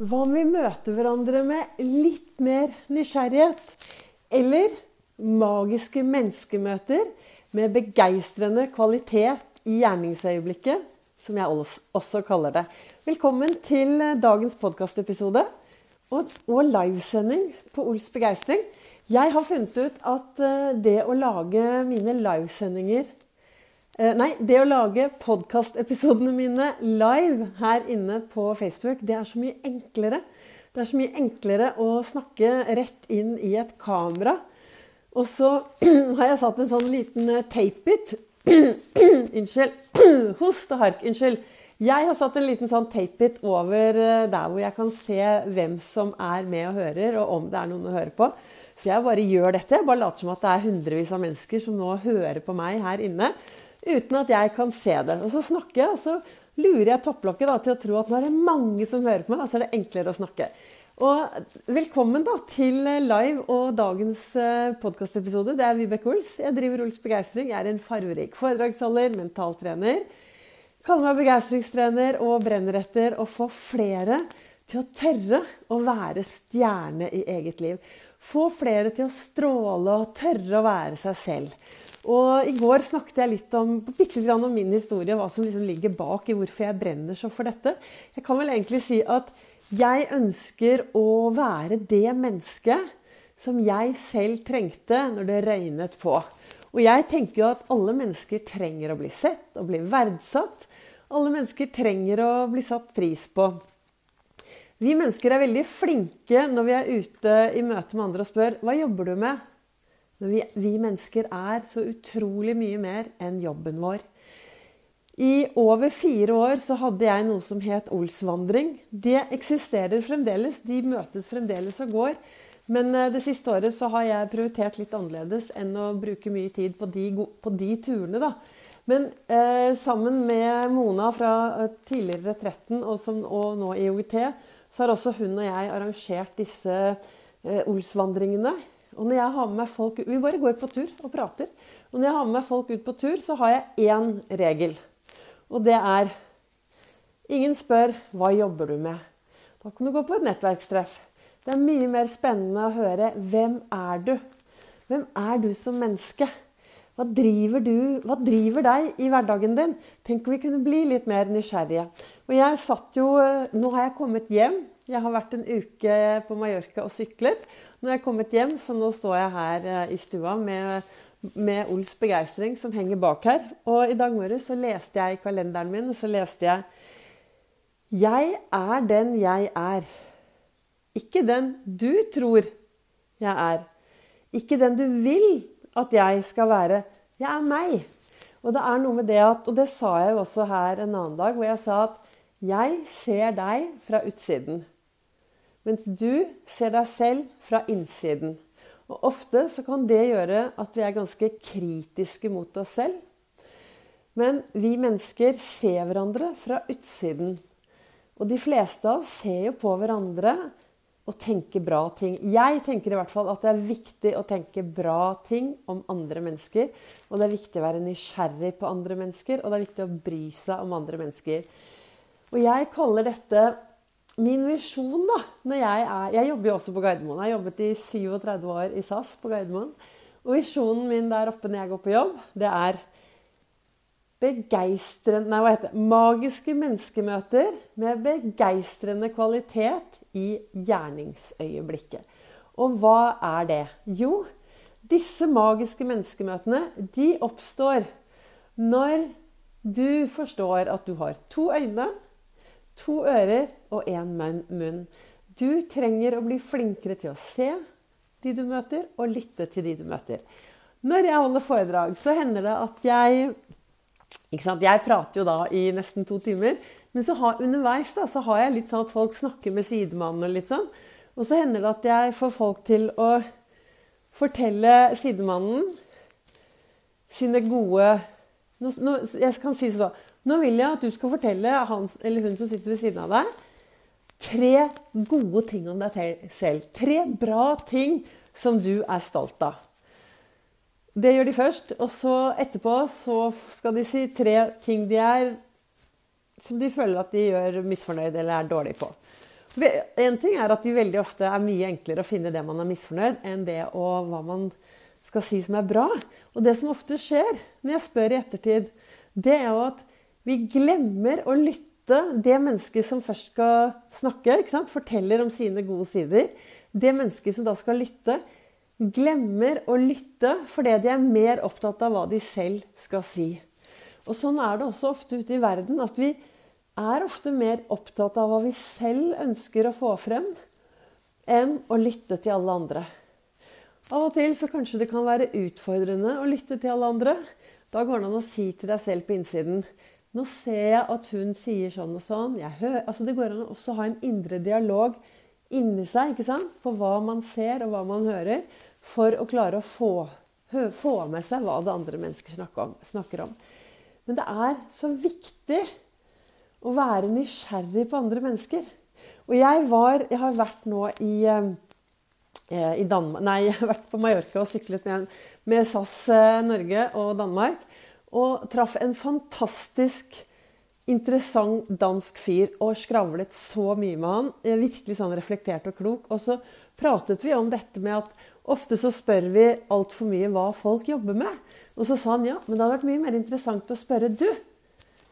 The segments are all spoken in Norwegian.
Hva om vi møter hverandre med litt mer nysgjerrighet? Eller magiske menneskemøter med begeistrende kvalitet i gjerningsøyeblikket, som jeg også kaller det. Velkommen til dagens podkastepisode og, og livesending på Ols begeistring. Jeg har funnet ut at eh, det å lage mine livesendinger Eh, nei, det å lage podkastepisodene mine live her inne på Facebook, det er så mye enklere. Det er så mye enklere å snakke rett inn i et kamera. Og så har jeg satt en sånn liten eh, tape-it Unnskyld. Host og hark. Unnskyld. Jeg har satt en liten sånn tape-it over eh, der hvor jeg kan se hvem som er med og hører, og om det er noen å høre på. Så jeg bare gjør dette. Jeg bare later som at det er hundrevis av mennesker som nå hører på meg her inne uten at jeg kan se det. Og så snakker jeg, og så lurer jeg topplokket da, til å tro at nå er det mange som hører på meg, og så er det enklere å snakke. Og Velkommen da til live og dagens eh, podkastepisode. Det er Vibeke Ols. Jeg driver Ols Begeistring. Jeg er en farverik foredragsholder, mentaltrener. Kaller meg begeistringstrener og brenner etter å få flere til å tørre å være stjerne i eget liv. Få flere til å stråle og tørre å være seg selv. Og I går snakket jeg litt om, litt om min historie, hva som liksom ligger bak i hvorfor jeg brenner så for dette. Jeg kan vel egentlig si at jeg ønsker å være det mennesket som jeg selv trengte når det røynet på. Og jeg tenker jo at alle mennesker trenger å bli sett og bli verdsatt. Alle mennesker trenger å bli satt pris på. Vi mennesker er veldig flinke når vi er ute i møte med andre og spør hva jobber du med? Men vi, vi, mennesker er så utrolig mye mer enn jobben vår. I over fire år så hadde jeg noe som het Olsvandring. Det eksisterer fremdeles. De møtes fremdeles og går. Men eh, det siste året så har jeg prioritert litt annerledes enn å bruke mye tid på de, på de turene. da. Men eh, sammen med Mona fra eh, tidligere Retretten og, som, og nå i OIT, så har også hun og jeg arrangert disse eh, Olsvandringene. Og når jeg har med meg folk Vi bare går på tur og prater. Og når jeg har med meg folk ut på tur, så har jeg én regel. Og det er Ingen spør 'Hva jobber du med?' Da kan du gå på et nettverkstreff. Det er mye mer spennende å høre 'Hvem er du?' Hvem er du som menneske? Hva driver, du, hva driver deg i hverdagen din? Tenk om vi kunne bli litt mer nysgjerrige. Og jeg satt jo Nå har jeg kommet hjem. Jeg har vært en uke på Mallorca og syklet. Nå er jeg kommet hjem, så nå står jeg her eh, i stua med, med Ols begeistring som henger bak her. Og i dag morges så leste jeg i kalenderen min så leste jeg Jeg er den jeg er. Ikke den du tror jeg er. Ikke den du vil at jeg skal være. Jeg er meg. Og det er noe med det at, og det sa jeg jo også her en annen dag, hvor jeg sa at jeg ser deg fra utsiden. Mens du ser deg selv fra innsiden. Og Ofte så kan det gjøre at vi er ganske kritiske mot oss selv. Men vi mennesker ser hverandre fra utsiden. Og de fleste av oss ser jo på hverandre og tenke bra ting. Jeg tenker i hvert fall at det er viktig å tenke bra ting om andre mennesker. Og det er viktig å være nysgjerrig på andre mennesker, og det er viktig å bry seg om andre mennesker. Og jeg kaller dette min visjon, da når jeg, er, jeg jobber jo også på Gardermoen. Jeg har jobbet i 37 år i SAS på Gardermoen. Og visjonen min der oppe når jeg går på jobb, det er begeistrende Nei, hva heter det? Magiske menneskemøter med begeistrende kvalitet i gjerningsøyeblikket. Og hva er det? Jo, disse magiske menneskemøtene de oppstår når du forstår at du har to øyne To ører og én munn. Du trenger å bli flinkere til å se de du møter, og lytte til de du møter. Når jeg holder foredrag, så hender det at jeg Jeg prater jo da i nesten to timer. Men så har, underveis da, så har jeg litt sånn at folk snakker med sidemannen. Og litt sånn. Og så hender det at jeg får folk til å fortelle sidemannen sine gode nå, nå, Jeg kan si sånn nå vil jeg at du skal fortelle han eller hun som sitter ved siden av deg, tre gode ting om deg selv. Tre bra ting som du er stolt av. Det gjør de først. Og så etterpå så skal de si tre ting de er som de føler at de gjør misfornøyd eller er dårlig på. En ting er at de veldig ofte er mye enklere å finne det man er misfornøyd, enn det og hva man skal si som er bra. Og det som ofte skjer når jeg spør i ettertid, det er jo at vi glemmer å lytte. Det mennesket som først skal snakke, forteller om sine gode sider. Det mennesket som da skal lytte, glemmer å lytte fordi de er mer opptatt av hva de selv skal si. Og Sånn er det også ofte ute i verden. At vi er ofte mer opptatt av hva vi selv ønsker å få frem, enn å lytte til alle andre. Av og til så kanskje det kan være utfordrende å lytte til alle andre. Da går det an å si til deg selv på innsiden Nå ser jeg at hun sier sånn og sånn. Altså det går an å ha en indre dialog inni seg ikke sant? på hva man ser og hva man hører for å klare å få, få med seg hva det andre mennesker snakker om, snakker om. Men det er så viktig å være nysgjerrig på andre mennesker. Og jeg, var, jeg har vært nå i, eh, i Danmark Nei, jeg har vært på Mallorca og syklet med, med SAS eh, Norge og Danmark. Og traff en fantastisk interessant dansk fyr og skravlet så mye med han. Virkelig sånn reflektert og klok. Og så pratet vi om dette med at ofte så spør vi altfor mye hva folk jobber med. Og så sa han ja, men det hadde vært mye mer interessant å spørre du.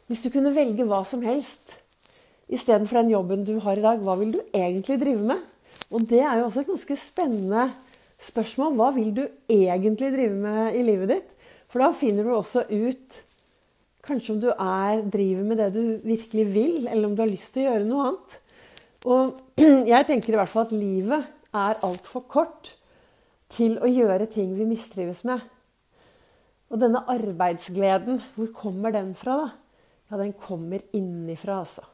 Hvis du kunne velge hva som helst istedenfor den jobben du har i dag, hva vil du egentlig drive med? Og det er jo også et ganske spennende spørsmål. Hva vil du egentlig drive med i livet ditt? For da finner du også ut Kanskje om du er, driver med det du virkelig vil, eller om du har lyst til å gjøre noe annet. Og jeg tenker i hvert fall at livet er altfor kort til å gjøre ting vi mistrives med. Og denne arbeidsgleden, hvor kommer den fra, da? Ja, den kommer innifra, altså.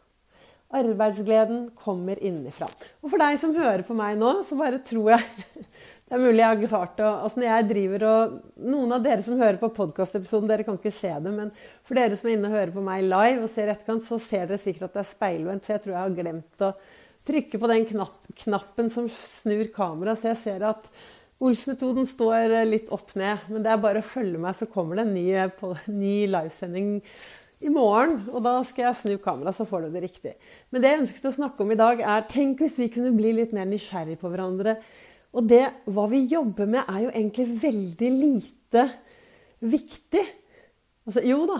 Arbeidsgleden kommer innifra. Og for deg som hører på meg nå, så bare tror jeg det er mulig jeg har klart å altså når jeg driver og, Noen av dere som hører på podkastepisoden, dere kan ikke se det, men for dere som er inne og hører på meg live og ser etterkant, så ser dere sikkert at det er speilvendt. For jeg tror jeg har glemt å trykke på den knapp, knappen som snur kameraet. Så jeg ser at Ols-metoden står litt opp ned. Men det er bare å følge meg, så kommer det en ny, på, ny livesending i morgen. Og da skal jeg snu kameraet, så får du det riktig. Men det jeg ønsket å snakke om i dag, er tenk hvis vi kunne bli litt mer nysgjerrig på hverandre og det hva vi jobber med, er jo egentlig veldig lite viktig. Altså, jo da,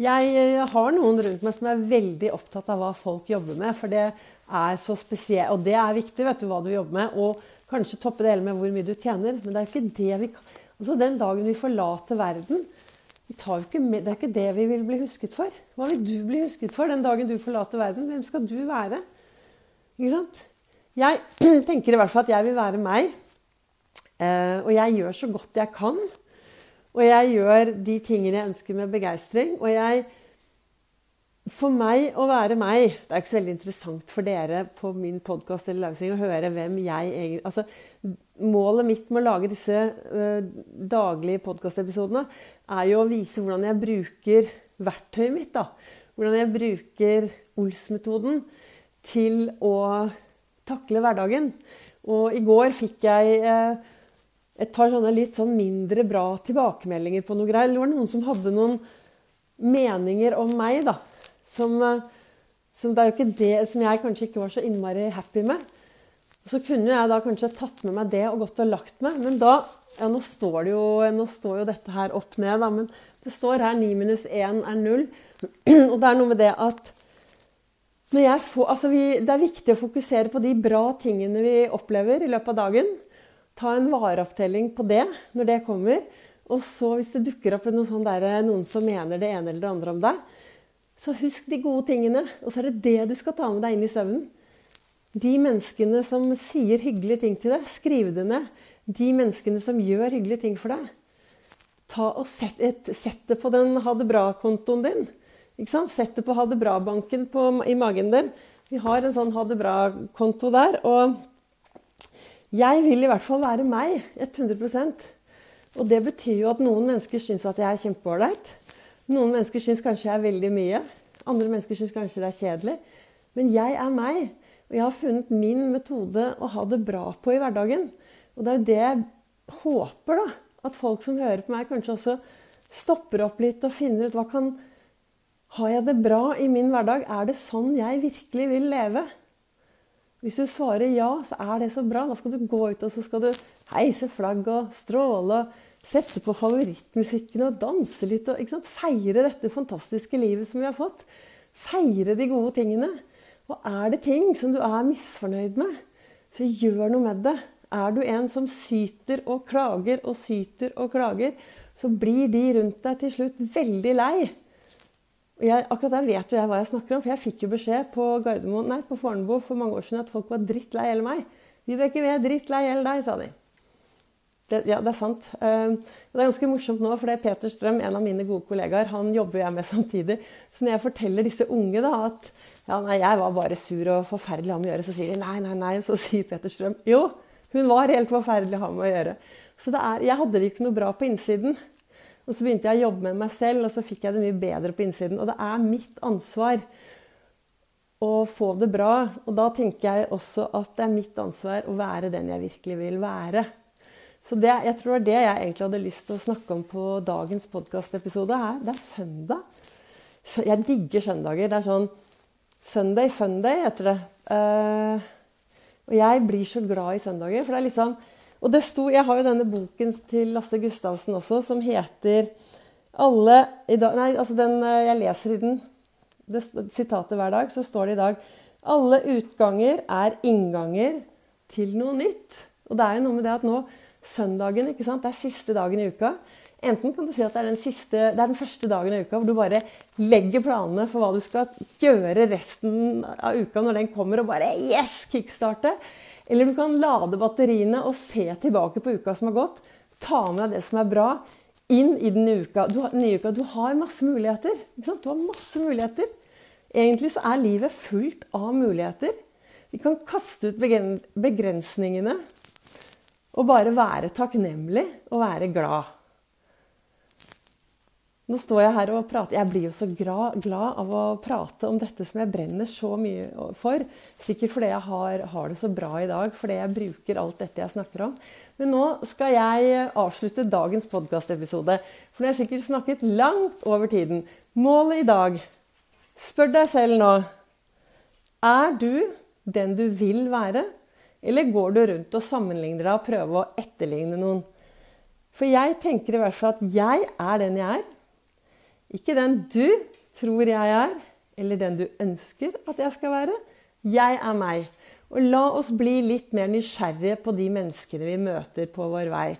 jeg har noen rundt meg som er veldig opptatt av hva folk jobber med. For det er så spesielt, og det er viktig, vet du, hva du jobber med. Og kanskje toppe det hele med hvor mye du tjener. Men det er ikke det vi kan. Altså, den dagen vi forlater verden, med, det er ikke det vi vil bli husket for. Hva vil du bli husket for den dagen du forlater verden? Hvem skal du være? Ikke sant? Jeg tenker i hvert fall at jeg vil være meg. Eh, og jeg gjør så godt jeg kan. Og jeg gjør de tingene jeg ønsker med begeistring. Og jeg For meg å være meg Det er ikke så veldig interessant for dere på min podkast eller lagsing å høre hvem jeg egentlig altså, Målet mitt med å lage disse uh, daglige podkastepisodene er jo å vise hvordan jeg bruker verktøyet mitt. da. Hvordan jeg bruker Ols-metoden til å takle hverdagen. Og i går fikk jeg eh, et par sånne litt sånn mindre bra tilbakemeldinger på noe greier. Det var noen som hadde noen meninger om meg, da. Som, eh, som, det er jo ikke det, som jeg kanskje ikke var så innmari happy med. Så kunne jeg da kanskje tatt med meg det og gått og lagt meg. Men da ja, nå, står jo, nå står jo dette her opp ned, da. Men det står her 9 minus 1 er 0. Og det er noe med det at får, altså vi, det er viktig å fokusere på de bra tingene vi opplever i løpet av dagen. Ta en vareopptelling på det når det kommer. Og så hvis det dukker opp noen, sånn der, noen som mener det ene eller det andre om deg, så husk de gode tingene. Og så er det det du skal ta med deg inn i søvnen. De menneskene som sier hyggelige ting til deg, skriv det ned. De menneskene som gjør hyggelige ting for deg. Ta og Sett, et, sett det på den ha det bra-kontoen din. Sett det på ha det bra-banken i magen din. Vi har en sånn ha det bra-konto der. Og jeg vil i hvert fall være meg 100% Og det betyr jo at noen mennesker syns at jeg er kjempeålreit. Noen mennesker syns kanskje jeg er veldig mye. Andre mennesker syns kanskje det er kjedelig. Men jeg er meg. Og jeg har funnet min metode å ha det bra på i hverdagen. Og det er jo det jeg håper, da. At folk som hører på meg, kanskje også stopper opp litt og finner ut hva kan har jeg det bra i min hverdag? Er det sånn jeg virkelig vil leve? Hvis du svarer ja, så er det så bra. Da skal du gå ut og så skal du heise flagg og stråle og sette på favorittmusikken og danse litt. og Feire dette fantastiske livet som vi har fått. Feire de gode tingene. Og er det ting som du er misfornøyd med, så gjør noe med det. Er du en som syter og klager og syter og klager, så blir de rundt deg til slutt veldig lei. Jeg, akkurat der vet jo jeg hva jeg snakker om, for jeg fikk jo beskjed på nei, på Fornebu for mange år siden at folk var drittlei hele meg. Vibeke, vi er drittlei hele deg, sa de. Det, ja, det er sant. Uh, det er ganske morsomt nå, for det er Peter Strøm, en av mine gode kollegaer, han jobber jeg med samtidig. Så når jeg forteller disse unge da, at ja, nei, jeg var bare sur og forferdelig å ha med å gjøre, så sier de nei, nei, nei. Så sier Peter Strøm jo, hun var helt forferdelig å ha med å gjøre. Så er, jeg hadde det ikke noe bra på innsiden. Og så begynte jeg å jobbe med meg selv, og så fikk jeg det mye bedre på innsiden. Og det er mitt ansvar å få det bra. Og da tenker jeg også at det er mitt ansvar å være den jeg virkelig vil være. Så det, jeg tror det var det jeg egentlig hadde lyst til å snakke om på dagens podkastepisode her. Det er søndag. Så jeg digger søndager. Det er sånn Sunday funday heter det. Uh, og jeg blir så glad i søndager, for det er liksom og det sto, Jeg har jo denne boken til Lasse Gustavsen også, som heter alle i dag, Nei, altså den, eh, jeg leser i den. Det, sitatet hver dag. Så står det i dag Alle utganger er innganger til noe nytt. Og det er jo noe med det at nå, søndagen, ikke sant, det er siste dagen i uka. Enten kan du si at det er, den siste, det er den første dagen i uka hvor du bare legger planene for hva du skal gjøre resten av uka når den kommer, og bare yes, kickstarte. Eller du kan lade batteriene og se tilbake på uka som har gått. Ta med deg det som er bra, inn i den nye uka. Du nye uka. Du har masse muligheter. Du har masse muligheter. Egentlig så er livet fullt av muligheter. Vi kan kaste ut begrensningene og bare være takknemlig og være glad. Nå står jeg her og prater. Jeg blir jo så glad, av å prate om dette som jeg brenner så mye for. Sikkert fordi jeg har, har, det så bra i dag, fordi jeg bruker alt dette jeg snakker om. Men nå skal jeg avslutte dagens podkastepisode. For nå har jeg sikkert snakket langt over tiden. Målet i dag Spør deg selv nå Er du den du vil være? Eller går du rundt og sammenligner deg og prøver å etterligne noen? For jeg tenker i hvert fall at jeg er den jeg er. Ikke den du tror jeg er, eller den du ønsker at jeg skal være. Jeg er meg. Og la oss bli litt mer nysgjerrige på de menneskene vi møter på vår vei.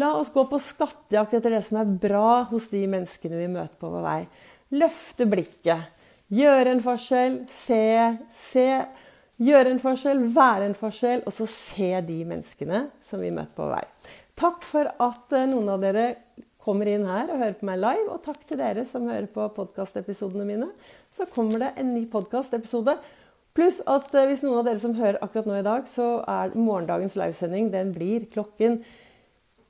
La oss gå på skattejakt etter det som er bra hos de menneskene vi møter på vår vei. Løfte blikket. Gjøre en forskjell. Se. Se. Gjøre en forskjell, være en forskjell, og så se de menneskene som vi møter på vår vei. Takk for at eh, noen av dere kommer inn her og hører på meg live. Og takk til dere som hører på podkastepisodene mine. Så kommer det en ny podkastepisode. Pluss at eh, hvis noen av dere som hører akkurat nå i dag, så er morgendagens livesending den blir klokken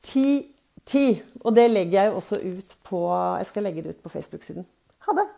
10.10. Og det legger jeg jo også ut på Jeg skal legge det ut på Facebook-siden. Ha det!